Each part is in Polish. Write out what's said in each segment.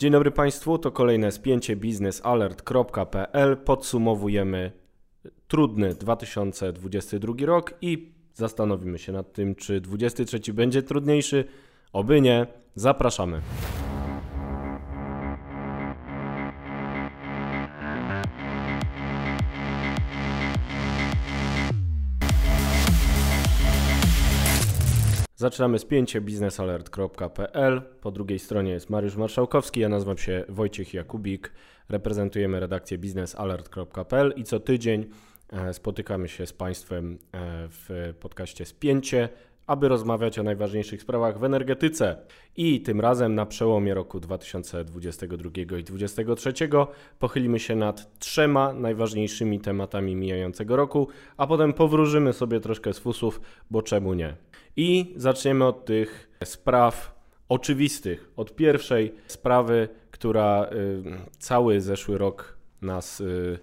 Dzień dobry Państwu, to kolejne spięcie biznesalert.pl. Podsumowujemy trudny 2022 rok i zastanowimy się nad tym, czy 2023 będzie trudniejszy. Oby nie, zapraszamy. Zaczynamy spięcie biznesalert.pl. Po drugiej stronie jest Mariusz Marszałkowski, ja nazywam się Wojciech Jakubik. Reprezentujemy redakcję biznesalert.pl i co tydzień e, spotykamy się z Państwem e, w podcaście Spięcie, aby rozmawiać o najważniejszych sprawach w energetyce. I tym razem na przełomie roku 2022 i 2023 pochylimy się nad trzema najważniejszymi tematami mijającego roku, a potem powróżymy sobie troszkę z fusów, bo czemu nie. I zaczniemy od tych spraw oczywistych. Od pierwszej sprawy, która y, cały zeszły rok nas y,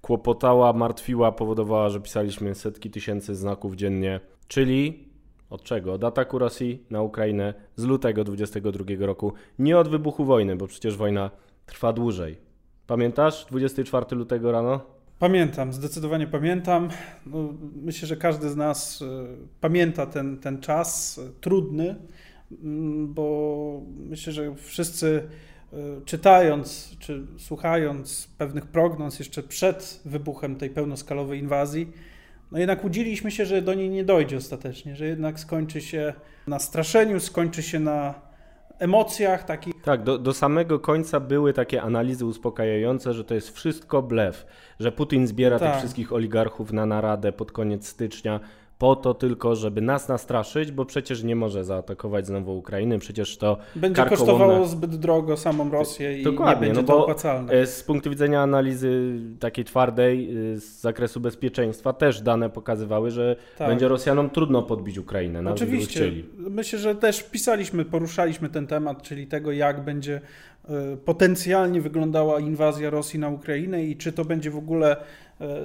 kłopotała, martwiła, powodowała, że pisaliśmy setki tysięcy znaków dziennie, czyli od czego? Od ataku Rosji na Ukrainę z lutego 2022 roku. Nie od wybuchu wojny, bo przecież wojna trwa dłużej. Pamiętasz 24 lutego rano? Pamiętam, zdecydowanie pamiętam. No, myślę, że każdy z nas y, pamięta ten, ten czas y, trudny, mm, bo myślę, że wszyscy y, czytając czy słuchając pewnych prognoz jeszcze przed wybuchem tej pełnoskalowej inwazji, no jednak łudziliśmy się, że do niej nie dojdzie ostatecznie, że jednak skończy się na straszeniu, skończy się na emocjach takich. Tak, do, do samego końca były takie analizy uspokajające, że to jest wszystko blef, że Putin zbiera tak. tych wszystkich oligarchów na naradę pod koniec stycznia, po to tylko, żeby nas nastraszyć, bo przecież nie może zaatakować znowu Ukrainy, przecież to będzie kosztowało zbyt drogo samą Rosję i Dokładnie, nie będzie no to opłacalne. E, z punktu widzenia analizy takiej twardej e, z zakresu bezpieczeństwa też dane pokazywały, że tak. będzie Rosjanom trudno podbić Ukrainę, Oczywiście. chcieli. Myślę, że też pisaliśmy, poruszaliśmy ten temat, czyli tego jak będzie e, potencjalnie wyglądała inwazja Rosji na Ukrainę i czy to będzie w ogóle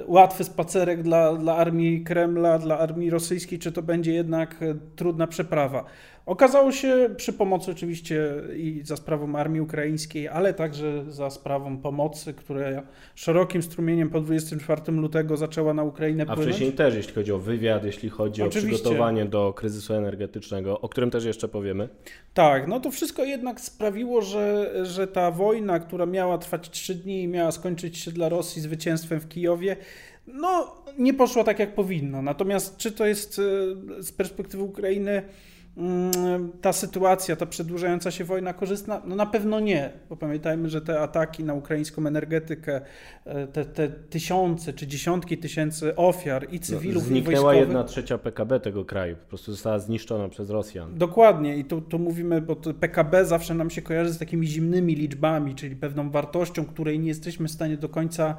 łatwy spacerek dla, dla armii Kremla, dla armii rosyjskiej, czy to będzie jednak e, trudna przeprawa. Okazało się przy pomocy oczywiście i za sprawą armii ukraińskiej, ale także za sprawą pomocy, która szerokim strumieniem po 24 lutego zaczęła na Ukrainę A płynąć. A wcześniej też, jeśli chodzi o wywiad, jeśli chodzi oczywiście. o przygotowanie do kryzysu energetycznego, o którym też jeszcze powiemy. Tak, no to wszystko jednak sprawiło, że, że ta wojna, która miała trwać 3 dni i miała skończyć się dla Rosji zwycięstwem w Kijowie, no nie poszło tak jak powinno. Natomiast czy to jest e, z perspektywy Ukrainy ta sytuacja, ta przedłużająca się wojna korzystna? No na pewno nie, bo pamiętajmy, że te ataki na ukraińską energetykę, e, te, te tysiące czy dziesiątki tysięcy ofiar i cywilów no, Zniknęła jedna trzecia PKB tego kraju, po prostu została zniszczona przez Rosjan. Dokładnie i tu, tu mówimy, bo PKB zawsze nam się kojarzy z takimi zimnymi liczbami, czyli pewną wartością, której nie jesteśmy w stanie do końca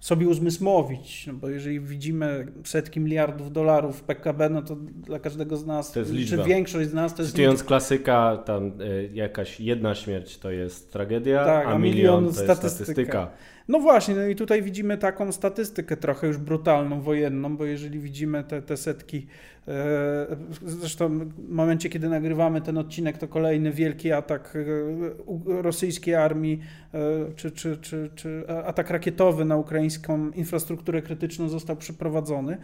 sobie uzmysłowić, no bo jeżeli widzimy setki miliardów dolarów PKB, no to dla każdego z nas, to jest liczba. czy większość z nas to jest Cytując klasyka, tam y, jakaś jedna śmierć to jest tragedia, tak, a, a milion, milion to statystyka. jest statystyka. No właśnie, no i tutaj widzimy taką statystykę trochę już brutalną, wojenną, bo jeżeli widzimy te, te setki, e, zresztą w momencie, kiedy nagrywamy ten odcinek, to kolejny wielki atak e, rosyjskiej armii, e, czy, czy, czy, czy atak rakietowy na infrastrukturę krytyczną został przeprowadzony.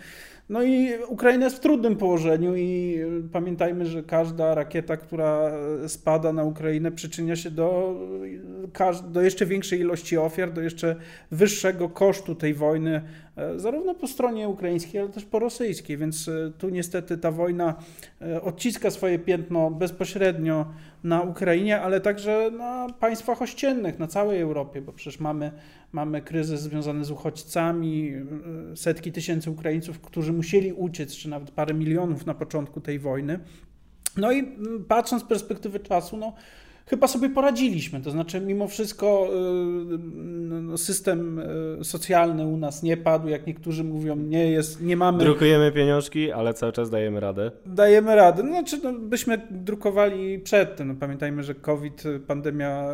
No i Ukraina jest w trudnym położeniu i pamiętajmy, że każda rakieta, która spada na Ukrainę przyczynia się do, do jeszcze większej ilości ofiar, do jeszcze wyższego kosztu tej wojny, e, zarówno po stronie ukraińskiej, ale też po rosyjskiej, więc e, tu niestety ta wojna e, odciska swoje piętno bezpośrednio na Ukrainie, ale także na państwach ościennych, na całej Europie, bo przecież mamy, mamy kryzys związany z uchodźcami, setki tysięcy Ukraińców, którzy musieli uciec, czy nawet parę milionów na początku tej wojny. No i patrząc z perspektywy czasu, no, chyba sobie poradziliśmy. To znaczy, mimo wszystko y, no, system y, socjalny u nas nie padł, jak niektórzy mówią, nie jest, nie mamy. Drukujemy pieniążki, ale cały czas dajemy radę. Dajemy radę. No, znaczy, no, byśmy drukowali przedtem. No, pamiętajmy, że COVID, pandemia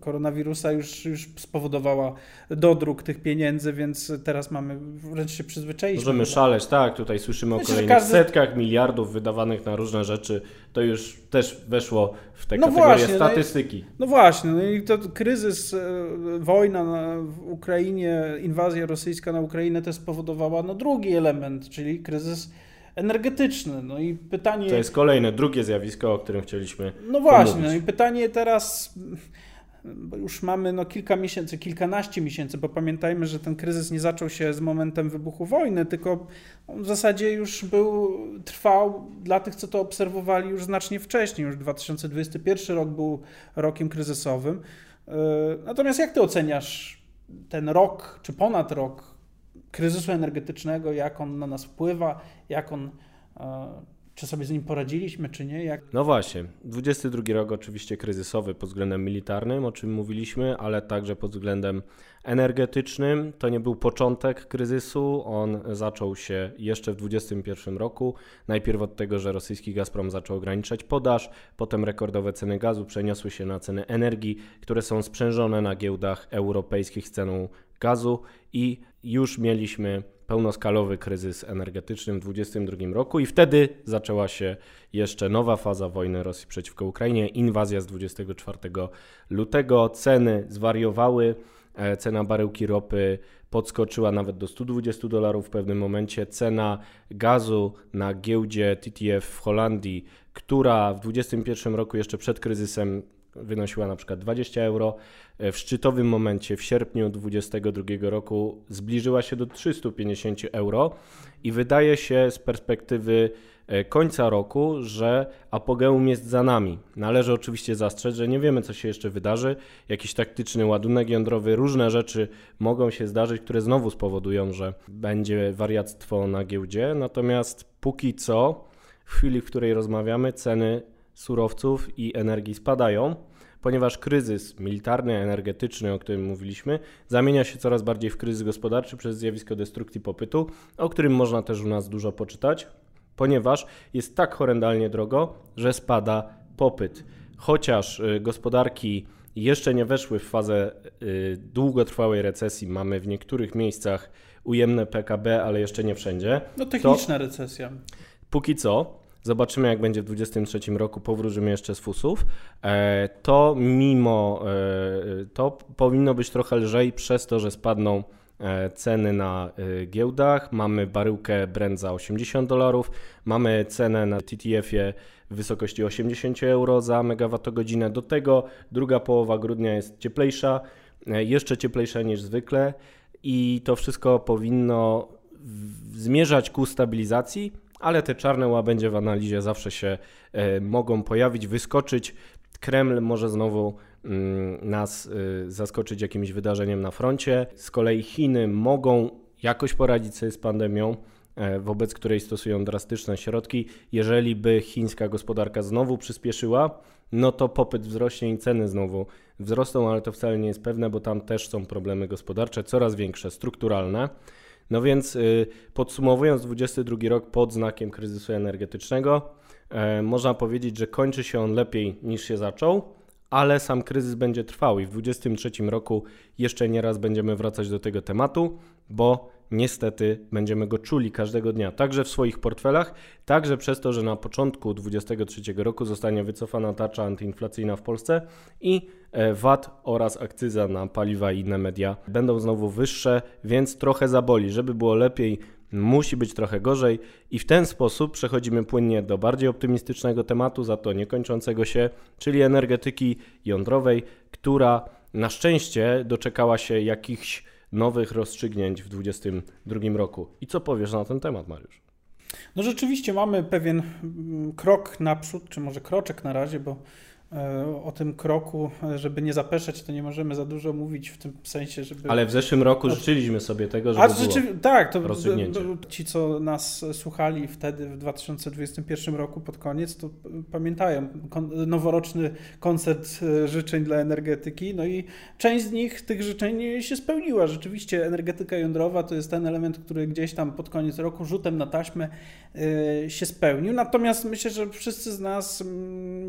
koronawirusa już, już spowodowała dodruk tych pieniędzy, więc teraz mamy, wręcz się przyzwyczailiśmy. Możemy szaleć, tak, tutaj słyszymy o kolejnych każdy... setkach miliardów wydawanych na różne rzeczy, to już też weszło w te no kategorie właśnie, statystyki. No, i, no właśnie, no i to kryzys, e, wojna na, w Ukrainie, inwazja rosyjska na Ukrainę też spowodowała no, drugi element, czyli kryzys energetyczny. No i pytanie. To jest kolejne, drugie zjawisko, o którym chcieliśmy. No właśnie, no i pytanie teraz. Bo już mamy no, kilka miesięcy, kilkanaście miesięcy, bo pamiętajmy, że ten kryzys nie zaczął się z momentem wybuchu wojny, tylko w zasadzie już był, trwał dla tych, co to obserwowali już znacznie wcześniej. Już 2021 rok był rokiem kryzysowym. E, natomiast jak ty oceniasz ten rok, czy ponad rok kryzysu energetycznego, jak on na nas wpływa, jak on, e, czy sobie z nim poradziliśmy, czy nie. Jak... No właśnie, 22 rok oczywiście kryzysowy pod względem militarnym, o czym mówiliśmy, ale także pod względem energetycznym. To nie był początek kryzysu, on zaczął się jeszcze w 2021 roku. Najpierw od tego, że rosyjski Gazprom zaczął ograniczać podaż, potem rekordowe ceny gazu przeniosły się na ceny energii, które są sprzężone na giełdach europejskich z ceną gazu i już mieliśmy pełnoskalowy kryzys energetyczny w 2022 roku i wtedy zaczęła się jeszcze nowa faza wojny Rosji przeciwko Ukrainie, inwazja z 24 lutego. Ceny zwariowały, e, cena baryłki ropy podskoczyła nawet do 120 dolarów w pewnym momencie. Cena gazu na giełdzie TTF w Holandii, która w 2021 roku jeszcze przed kryzysem wynosiła na przykład 20 euro. W szczytowym momencie w sierpniu 2022 roku zbliżyła się do 350 euro i wydaje się z perspektywy e, końca roku, że apogeum jest za nami. Należy oczywiście zastrzec, że nie wiemy, co się jeszcze wydarzy. Jakiś taktyczny ładunek jądrowy, różne rzeczy mogą się zdarzyć, które znowu spowodują, że będzie wariactwo na giełdzie. Natomiast póki co, w chwili, w której rozmawiamy, ceny surowców i energii spadają, ponieważ kryzys militarny, energetyczny, o którym mówiliśmy, zamienia się coraz bardziej w kryzys gospodarczy przez zjawisko destrukcji popytu, o którym można też u nas dużo poczytać, ponieważ jest tak horrendalnie drogo, że spada popyt. Chociaż y, gospodarki jeszcze nie weszły w fazę y, długotrwałej recesji, mamy w niektórych miejscach ujemne PKB, ale jeszcze nie wszędzie. No techniczna recesja. Póki co Zobaczymy, jak będzie w 2023 roku, powróżymy jeszcze z fusów. E, to mimo, e, to powinno być trochę lżej przez to, że spadną e, ceny na giełdach. Mamy baryłkę Brent za 80 dolarów, mamy cenę na TTF-ie w wysokości 80 euro za megawattogodzinę. Do tego druga połowa grudnia jest cieplejsza, jeszcze cieplejsza niż zwykle i to wszystko powinno zmierzać ku stabilizacji ale te czarne łabędzie w analizie zawsze się e, mogą pojawić, wyskoczyć. Kreml może znowu mm, nas e, zaskoczyć jakimś wydarzeniem na froncie. Z kolei Chiny mogą jakoś poradzić sobie z pandemią, e, wobec której stosują drastyczne środki. Jeżeli by chińska gospodarka znowu przyspieszyła, no to popyt wzrośnie i ceny znowu wzrosną, ale to wcale nie jest pewne, bo tam też są problemy gospodarcze, coraz większe, strukturalne. No więc y, podsumowując 22 rok pod znakiem kryzysu energetycznego, e, można powiedzieć, że kończy się on lepiej niż się zaczął, ale sam kryzys będzie trwał i w 2023 roku jeszcze nie raz będziemy wracać do tego tematu, bo niestety będziemy go czuli każdego dnia, także w swoich portfelach, także przez to, że na początku 2023 roku zostanie wycofana tarcza antyinflacyjna w Polsce i e, VAT oraz akcyza na paliwa i inne media będą znowu wyższe, więc trochę zaboli. Żeby było lepiej, musi być trochę gorzej i w ten sposób przechodzimy płynnie do bardziej optymistycznego tematu, za to niekończącego się, czyli energetyki jądrowej, która na szczęście doczekała się jakichś nowych rozstrzygnięć w 2022 roku. I co powiesz na ten temat, Mariusz? No rzeczywiście mamy pewien mm, krok naprzód, czy może kroczek na razie, bo o tym kroku, żeby nie zapeszać, to nie możemy za dużo mówić w tym sensie, żeby... Ale w zeszłym roku życzyliśmy sobie tego, żeby A, rzeczy... Tak, to ci, co nas słuchali wtedy w 2021 roku pod koniec, to pamiętają noworoczny koncert e, życzeń dla energetyki, no i część z nich, tych życzeń się spełniła. Rzeczywiście energetyka jądrowa to jest ten element, który gdzieś tam pod koniec roku rzutem na taśmę e, się spełnił. Natomiast myślę, że wszyscy z nas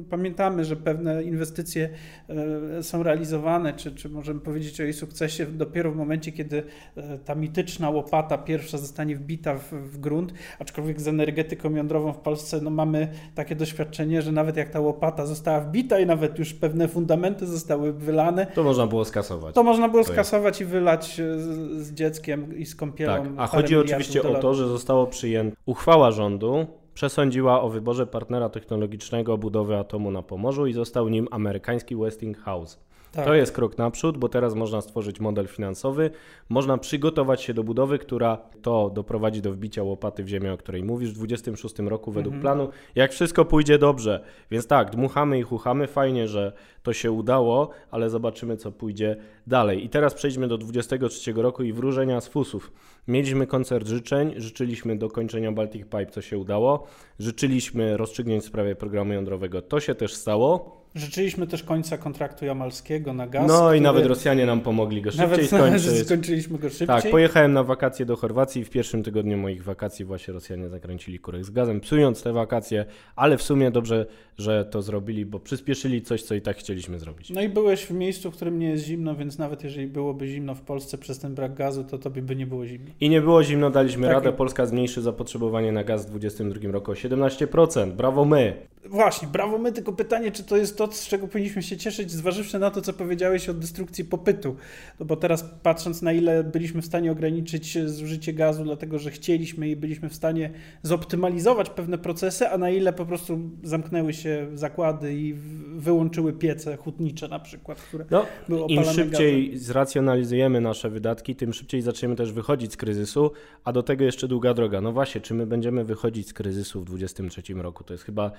pamiętamy, że pewnie pewne inwestycje e, są realizowane, czy, czy możemy powiedzieć o jej sukcesie dopiero w momencie, kiedy e, ta mityczna łopata pierwsza zostanie wbita w, w grunt, aczkolwiek z energetyką jądrową w Polsce no, mamy takie doświadczenie, że nawet jak ta łopata została wbita i nawet już pewne fundamenty zostały wylane, to można było skasować. To można było skasować i wylać z, z dzieckiem i z kąpielą. Tak, a chodzi oczywiście o to, że zostało przyjęte uchwała rządu przesądziła o wyborze partnera technologicznego budowy atomu na Pomorzu i został nim amerykański Westinghouse. Tak. To jest krok naprzód, bo teraz można stworzyć model finansowy, można przygotować się do budowy, która to doprowadzi do wbicia łopaty w ziemię, o której mówisz w 26 roku według mhm. planu, jak wszystko pójdzie dobrze. Więc tak, dmuchamy i chuchamy, fajnie, że to się udało, ale zobaczymy, co pójdzie dalej. I teraz przejdźmy do 23 roku i wróżenia z fusów. Mieliśmy koncert życzeń, życzyliśmy dokończenia Baltic Pipe, co się udało, życzyliśmy rozstrzygnięć w sprawie programu jądrowego, to się też stało. Życzyliśmy też końca kontraktu jamalskiego na gaz. No który... i nawet Rosjanie nam pomogli go szybciej nawet, skończyć. Skończyliśmy go szybciej. Tak, pojechałem na wakacje do Chorwacji i w pierwszym tygodniu moich wakacji właśnie Rosjanie zakręcili kurek z gazem, psując te wakacje, ale w sumie dobrze, że to zrobili, bo przyspieszyli coś, co i tak chcieliśmy zrobić. No i byłeś w miejscu, w którym nie jest zimno, więc nawet jeżeli byłoby zimno w Polsce przez ten brak gazu, to tobie by nie było zimno. I nie było zimno, daliśmy tak. radę. Polska zmniejszy zapotrzebowanie na gaz w 2022 roku o 17%. Brawo my! Właśnie, brawo my, tylko pytanie, czy to jest to, z czego powinniśmy się cieszyć, zważywszy na to, co powiedziałeś o destrukcji popytu. No bo teraz patrząc na ile byliśmy w stanie ograniczyć zużycie gazu, dlatego że chcieliśmy i byliśmy w stanie zoptymalizować pewne procesy, a na ile po prostu zamknęły się zakłady i wyłączyły piece hutnicze na przykład, które no, były Im szybciej gazem. zracjonalizujemy nasze wydatki, tym szybciej zaczniemy też wychodzić z kryzysu, a do tego jeszcze długa droga. No właśnie, czy my będziemy wychodzić z kryzysu w 2023 roku? To jest chyba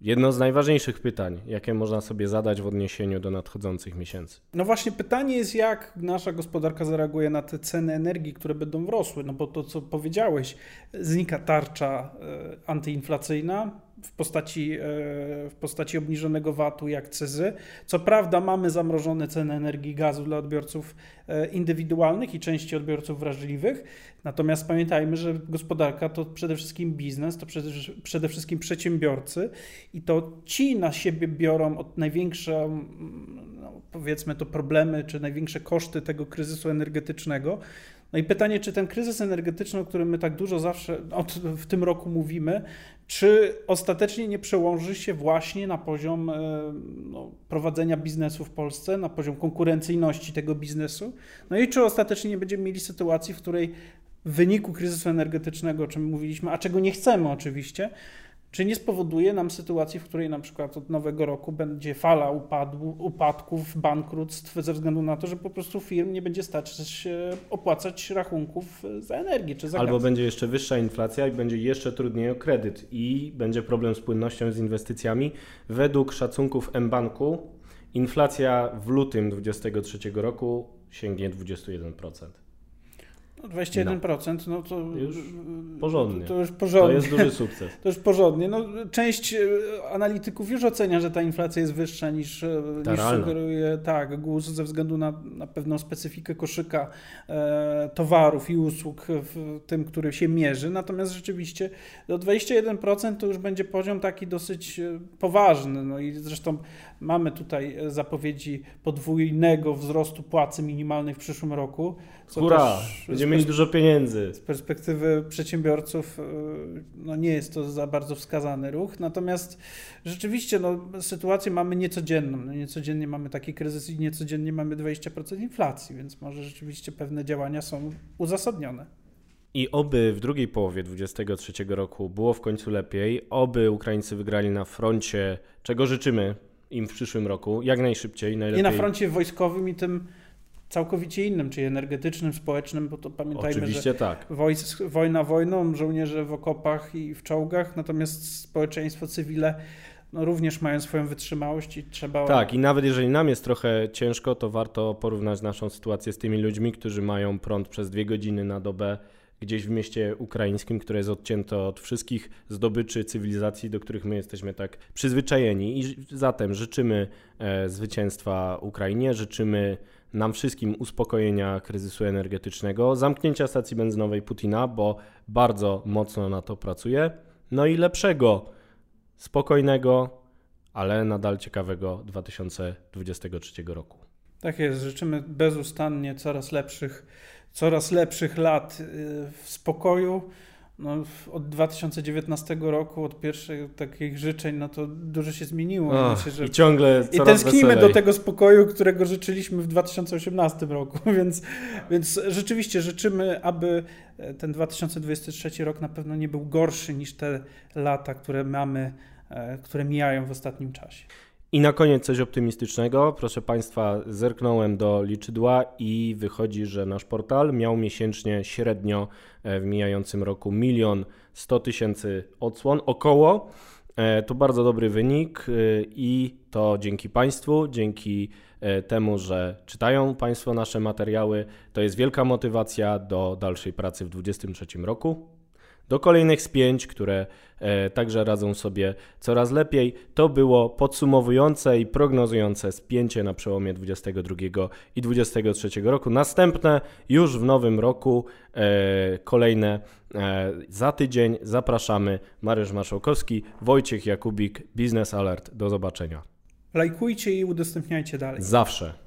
Jedno z najważniejszych pytań, jakie można sobie zadać w odniesieniu do nadchodzących miesięcy. No właśnie, pytanie jest, jak nasza gospodarka zareaguje na te ceny energii, które będą rosły. No bo to, co powiedziałeś, znika tarcza e, antyinflacyjna, w postaci, e, w postaci obniżonego VAT-u jak CEZY. Co prawda mamy zamrożone ceny energii i gazu dla odbiorców e, indywidualnych i części odbiorców wrażliwych, natomiast pamiętajmy, że gospodarka to przede wszystkim biznes, to przede, przede wszystkim przedsiębiorcy i to ci na siebie biorą od największe, no, powiedzmy to problemy, czy największe koszty tego kryzysu energetycznego, no i pytanie, czy ten kryzys energetyczny, o którym my tak dużo zawsze od, w tym roku mówimy, czy ostatecznie nie przełoży się właśnie na poziom e, no, prowadzenia biznesu w Polsce, na poziom konkurencyjności tego biznesu? No i czy ostatecznie nie będziemy mieli sytuacji, w której w wyniku kryzysu energetycznego, o czym mówiliśmy, a czego nie chcemy oczywiście, czy nie spowoduje nam sytuacji, w której na przykład od nowego roku będzie fala upadł, upadków, bankructw ze względu na to, że po prostu firm nie będzie stać się opłacać rachunków za energię czy za Albo gaz. będzie jeszcze wyższa inflacja i będzie jeszcze trudniej o kredyt i będzie problem z płynnością z inwestycjami. Według szacunków mBanku inflacja w lutym 2023 roku sięgnie 21%. 21% no, no to już porządnie. To, to, już porządnie. To jest duży sukces. To już porządnie. No, część e, analityków już ocenia, że ta inflacja jest wyższa niż, e, niż sugeruje tak, GUS ze względu na, na pewną specyfikę koszyka e, towarów i usług w tym, który się mierzy. Natomiast rzeczywiście do 21% to już będzie poziom taki dosyć e, poważny. No i zresztą mamy tutaj zapowiedzi podwójnego wzrostu płacy minimalnej w przyszłym roku. Hurra! Będziemy mieli dużo pieniędzy. Z perspektywy przedsiębiorców e, no nie jest to za bardzo wskazany ruch, natomiast rzeczywiście no, sytuację mamy niecodzienną. No, niecodziennie mamy taki kryzys i niecodziennie mamy 20% inflacji, więc może rzeczywiście pewne działania są uzasadnione. I oby w drugiej połowie 2023 roku było w końcu lepiej, oby Ukraińcy wygrali na froncie, czego życzymy im w przyszłym roku, jak najszybciej, najlepiej. I na froncie wojskowym i tym całkowicie innym, czyli energetycznym, społecznym, bo to pamiętajmy, Oczywiście że tak. wojna wojną, żołnierze w okopach i w czołgach, natomiast społeczeństwo cywile no, również mają swoją wytrzymałość i trzeba... Tak, i nawet jeżeli nam jest trochę ciężko, to warto porównać naszą sytuację z tymi ludźmi, którzy mają prąd przez dwie godziny na dobę gdzieś w mieście ukraińskim, które jest odcięte od wszystkich zdobyczy cywilizacji, do których my jesteśmy tak przyzwyczajeni. I zatem życzymy e, zwycięstwa Ukrainie, życzymy nam wszystkim uspokojenia kryzysu energetycznego, zamknięcia stacji benzynowej Putina, bo bardzo mocno na to pracuje, no i lepszego, spokojnego, ale nadal ciekawego 2023 roku. Tak jest, życzymy bezustannie coraz lepszych, coraz lepszych lat y, w spokoju. No, od 2019 roku, od pierwszych takich życzeń, no to dużo się zmieniło. Och, Myślę, że I ciągle I tęsknimy weselej. do tego spokoju, którego życzyliśmy w 2018 roku, więc, więc rzeczywiście życzymy, aby ten 2023 rok na pewno nie był gorszy niż te lata, które mamy, e, które mijają w ostatnim czasie. I na koniec coś optymistycznego. Proszę Państwa, zerknąłem do liczydła i wychodzi, że nasz portal miał miesięcznie średnio e, w mijającym roku milion 100 tysięcy odsłon, około. E, To bardzo dobry wynik e, i to dzięki Państwu, dzięki temu, że czytają Państwo nasze materiały. To jest wielka motywacja do dalszej pracy w 2023 roku do kolejnych spięć, które e, także radzą sobie coraz lepiej. To było podsumowujące i prognozujące spięcie na przełomie 22 i 23 roku. Następne już w nowym roku, e, kolejne e, za tydzień. Zapraszamy. Mariusz Marszałkowski, Wojciech Jakubik, Business Alert. Do zobaczenia. Lajkujcie i udostępniajcie dalej. Zawsze.